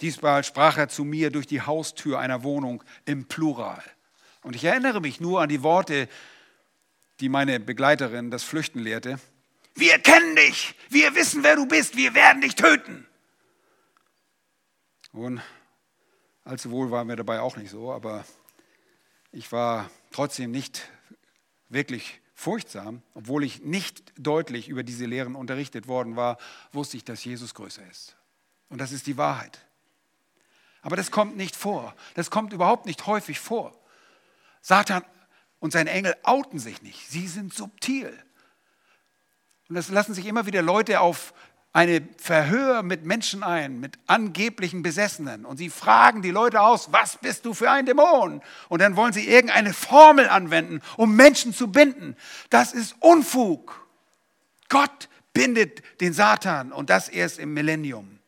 [SPEAKER 1] Diesmal sprach er zu mir durch die Haustür einer Wohnung im Plural. Und ich erinnere mich nur an die Worte, die meine Begleiterin das Flüchten lehrte. Wir kennen dich, wir wissen, wer du bist, wir werden dich töten. Und allzu wohl war mir dabei auch nicht so, aber ich war trotzdem nicht wirklich furchtsam, obwohl ich nicht deutlich über diese Lehren unterrichtet worden war, wusste ich, dass Jesus größer ist. Und das ist die Wahrheit. Aber das kommt nicht vor. Das kommt überhaupt nicht häufig vor. Satan und seine Engel outen sich nicht. Sie sind subtil. Und das lassen sich immer wieder Leute auf eine Verhör mit Menschen ein, mit angeblichen Besessenen. Und sie fragen die Leute aus, was bist du für ein Dämon? Und dann wollen sie irgendeine Formel anwenden, um Menschen zu binden. Das ist Unfug. Gott bindet den Satan und das erst im Millennium.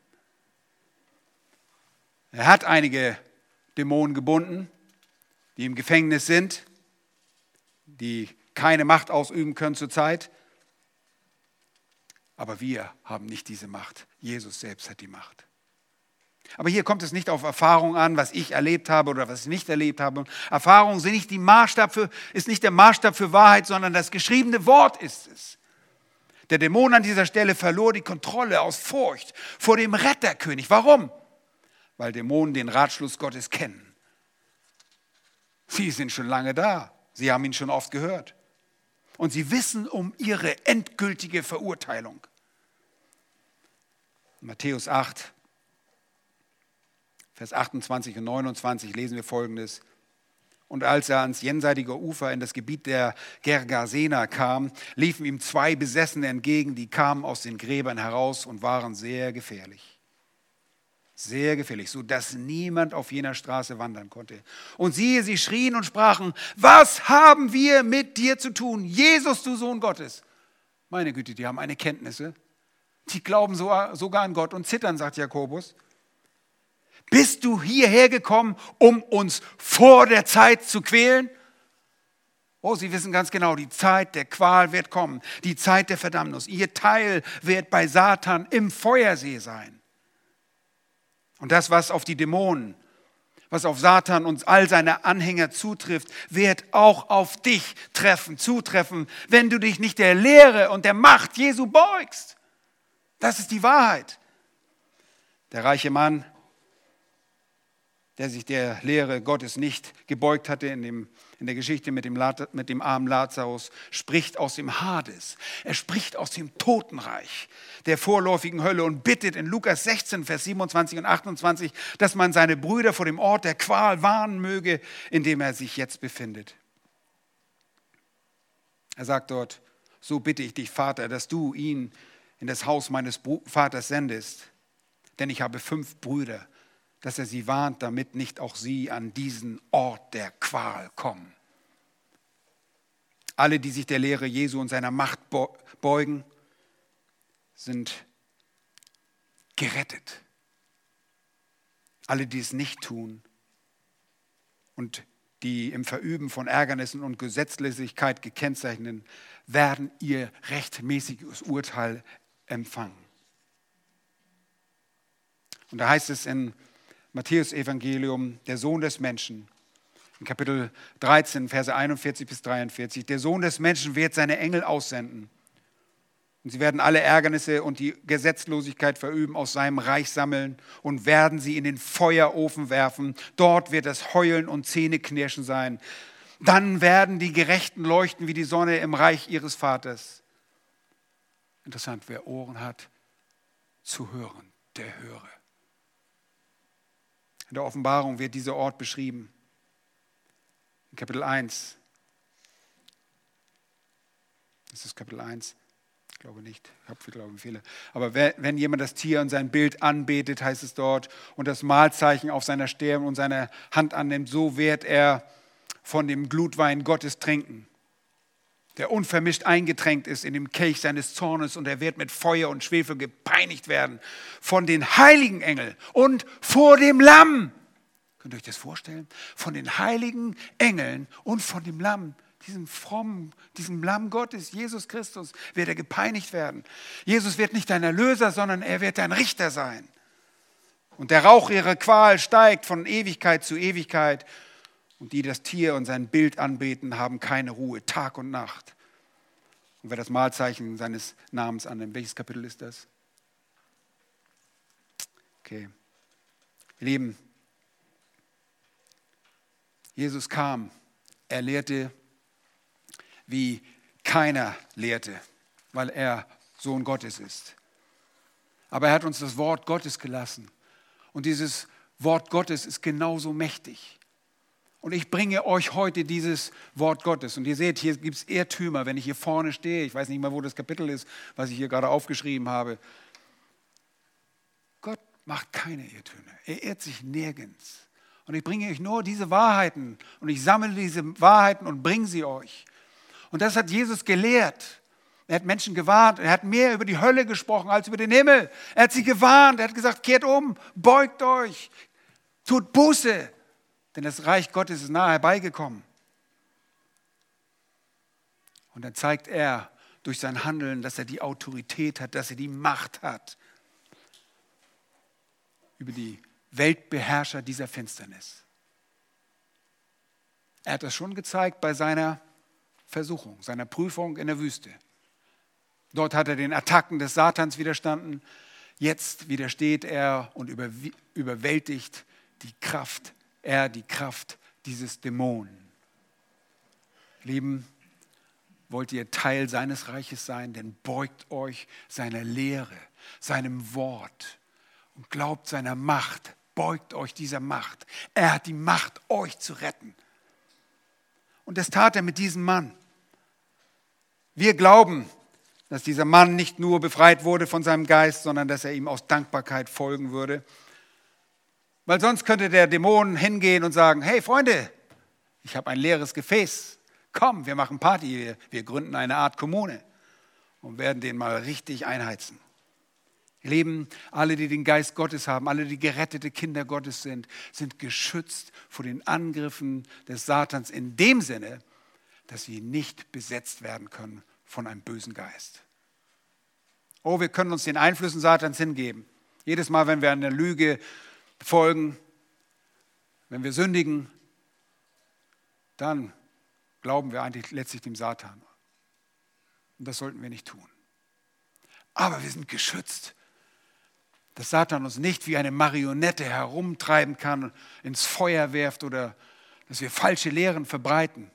[SPEAKER 1] Er hat einige Dämonen gebunden, die im Gefängnis sind, die keine Macht ausüben können zurzeit. Aber wir haben nicht diese Macht. Jesus selbst hat die Macht. Aber hier kommt es nicht auf Erfahrung an, was ich erlebt habe oder was ich nicht erlebt habe. Erfahrung sind nicht die Maßstab für, ist nicht der Maßstab für Wahrheit, sondern das geschriebene Wort ist es. Der Dämon an dieser Stelle verlor die Kontrolle aus Furcht vor dem Retterkönig. Warum? Weil Dämonen den Ratschluss Gottes kennen. Sie sind schon lange da. Sie haben ihn schon oft gehört. Und sie wissen um ihre endgültige Verurteilung. Matthäus 8, Vers 28 und 29 lesen wir folgendes. Und als er ans jenseitige Ufer in das Gebiet der Gergasena kam, liefen ihm zwei Besessene entgegen, die kamen aus den Gräbern heraus und waren sehr gefährlich. Sehr gefährlich, so dass niemand auf jener Straße wandern konnte. Und siehe, sie schrien und sprachen, was haben wir mit dir zu tun, Jesus, du Sohn Gottes? Meine Güte, die haben eine Kenntnisse. Die glauben sogar an Gott und zittern, sagt Jakobus. Bist du hierher gekommen, um uns vor der Zeit zu quälen? Oh, Sie wissen ganz genau, die Zeit der Qual wird kommen, die Zeit der Verdammnis. Ihr Teil wird bei Satan im Feuersee sein. Und das, was auf die Dämonen, was auf Satan und all seine Anhänger zutrifft, wird auch auf dich treffen, zutreffen, wenn du dich nicht der Lehre und der Macht Jesu beugst. Das ist die Wahrheit. Der reiche Mann, der sich der Lehre Gottes nicht gebeugt hatte in, dem, in der Geschichte mit dem, mit dem armen Lazarus, spricht aus dem Hades. Er spricht aus dem Totenreich der vorläufigen Hölle und bittet in Lukas 16, Vers 27 und 28, dass man seine Brüder vor dem Ort der Qual warnen möge, in dem er sich jetzt befindet. Er sagt dort, so bitte ich dich, Vater, dass du ihn in das Haus meines Vaters sendest, denn ich habe fünf Brüder, dass er sie warnt, damit nicht auch sie an diesen Ort der Qual kommen. Alle, die sich der Lehre Jesu und seiner Macht beugen, sind gerettet. Alle, die es nicht tun und die im Verüben von Ärgernissen und Gesetzlosigkeit gekennzeichnet werden ihr rechtmäßiges Urteil empfangen. Und da heißt es in Matthäus Evangelium, der Sohn des Menschen, in Kapitel 13, Verse 41 bis 43, der Sohn des Menschen wird seine Engel aussenden. Und sie werden alle Ärgernisse und die Gesetzlosigkeit verüben, aus seinem Reich sammeln und werden sie in den Feuerofen werfen. Dort wird das Heulen und Zähneknirschen sein. Dann werden die Gerechten leuchten wie die Sonne im Reich ihres Vaters. Interessant, wer Ohren hat, zu hören, der höre. In der Offenbarung wird dieser Ort beschrieben. In Kapitel 1. Das ist Kapitel 1. Ich glaube nicht. Ich habe, glaube ich, Fehler. Aber wenn jemand das Tier und sein Bild anbetet, heißt es dort, und das Mahlzeichen auf seiner Stirn und seiner Hand annimmt, so wird er von dem Glutwein Gottes trinken der unvermischt eingetränkt ist in dem Kelch seines Zornes und er wird mit Feuer und Schwefel gepeinigt werden von den heiligen Engeln und vor dem Lamm. Könnt ihr euch das vorstellen? Von den heiligen Engeln und von dem Lamm, diesem frommen, diesem Lamm Gottes, Jesus Christus, wird er gepeinigt werden. Jesus wird nicht dein Erlöser, sondern er wird dein Richter sein. Und der Rauch ihrer Qual steigt von Ewigkeit zu Ewigkeit und die das Tier und sein Bild anbeten, haben keine Ruhe, Tag und Nacht. Und wer das Malzeichen seines Namens annimmt, welches Kapitel ist das? Okay. Ihr Lieben, Jesus kam er lehrte, wie keiner lehrte, weil er Sohn Gottes ist. Aber er hat uns das Wort Gottes gelassen. Und dieses Wort Gottes ist genauso mächtig. Und ich bringe euch heute dieses Wort Gottes. Und ihr seht, hier gibt es Irrtümer, wenn ich hier vorne stehe. Ich weiß nicht mal, wo das Kapitel ist, was ich hier gerade aufgeschrieben habe. Gott macht keine Irrtümer. Er irrt sich nirgends. Und ich bringe euch nur diese Wahrheiten. Und ich sammle diese Wahrheiten und bringe sie euch. Und das hat Jesus gelehrt. Er hat Menschen gewarnt. Er hat mehr über die Hölle gesprochen als über den Himmel. Er hat sie gewarnt. Er hat gesagt, kehrt um, beugt euch, tut Buße, denn das Reich Gottes ist nahe herbeigekommen. Und dann zeigt er durch sein Handeln, dass er die Autorität hat, dass er die Macht hat über die Weltbeherrscher dieser Finsternis. Er hat das schon gezeigt bei seiner Versuchung, seiner Prüfung in der Wüste. Dort hat er den Attacken des Satans widerstanden. Jetzt widersteht er und überwältigt die Kraft, er die Kraft dieses Dämonen. Lieben, wollt ihr Teil seines Reiches sein, denn beugt euch seiner Lehre, seinem Wort und glaubt seiner Macht, beugt euch dieser Macht. Er hat die Macht, euch zu retten. Und das tat er mit diesem Mann. Wir glauben, dass dieser Mann nicht nur befreit wurde von seinem Geist, sondern dass er ihm aus Dankbarkeit folgen würde. Weil sonst könnte der Dämon hingehen und sagen, hey Freunde, ich habe ein leeres Gefäß. Komm, wir machen Party, wir, wir gründen eine Art Kommune und werden den mal richtig einheizen. Leben, alle, die den Geist Gottes haben, alle, die gerettete Kinder Gottes sind, sind geschützt vor den Angriffen des Satans in dem Sinne, dass sie nicht besetzt werden können von einem bösen Geist. Oh, wir können uns den Einflüssen Satans hingeben. Jedes Mal, wenn wir einer Lüge folgen, wenn wir sündigen, dann glauben wir eigentlich letztlich dem Satan. Und das sollten wir nicht tun. Aber wir sind geschützt, dass Satan uns nicht wie eine Marionette herumtreiben kann, ins Feuer werft oder dass wir falsche Lehren verbreiten.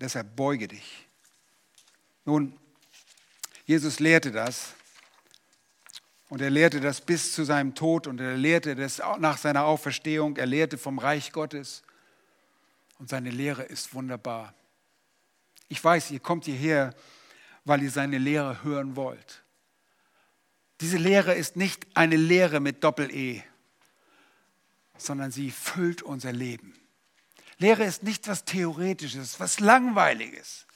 [SPEAKER 1] Deshalb beuge dich. Nun, Jesus lehrte das und er lehrte das bis zu seinem Tod und er lehrte das nach seiner Auferstehung. Er lehrte vom Reich Gottes und seine Lehre ist wunderbar. Ich weiß, ihr kommt hierher, weil ihr seine Lehre hören wollt. Diese Lehre ist nicht eine Lehre mit Doppel-E, sondern sie füllt unser Leben. Lehre ist nicht was Theoretisches, was Langweiliges.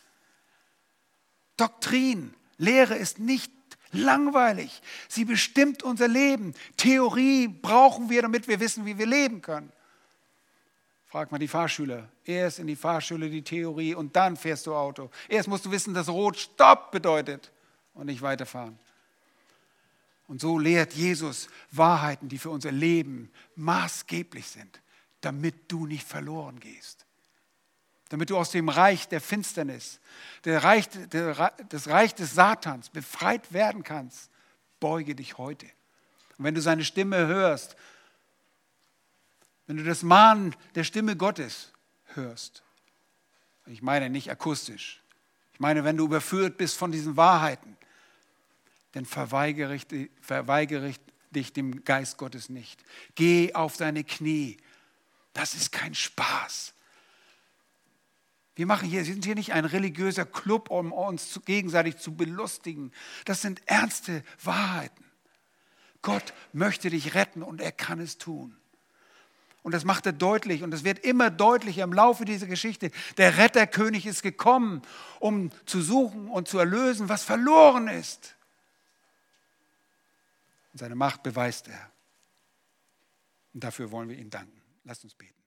[SPEAKER 1] Doktrin, Lehre ist nicht langweilig. Sie bestimmt unser Leben. Theorie brauchen wir, damit wir wissen, wie wir leben können. Frag mal die Fahrschüler. Erst in die Fahrschule die Theorie und dann fährst du Auto. Erst musst du wissen, dass Rot Stopp bedeutet und nicht weiterfahren. Und so lehrt Jesus Wahrheiten, die für unser Leben maßgeblich sind damit du nicht verloren gehst. Damit du aus dem Reich der Finsternis, der Reich, der, das Reich des Satans befreit werden kannst, beuge dich heute. Und wenn du seine Stimme hörst, wenn du das Mahnen der Stimme Gottes hörst, ich meine nicht akustisch, ich meine, wenn du überführt bist von diesen Wahrheiten, dann verweigere verweigere ich dich dem Geist Gottes nicht. Geh auf deine Knie das ist kein Spaß. Wir machen hier, sind hier nicht ein religiöser Club, um uns gegenseitig zu belustigen. Das sind ernste Wahrheiten. Gott möchte dich retten und er kann es tun. Und das macht er deutlich und es wird immer deutlicher im Laufe dieser Geschichte. Der Retterkönig ist gekommen, um zu suchen und zu erlösen, was verloren ist. Und seine Macht beweist er. Und dafür wollen wir ihm danken. Lasst uns beten.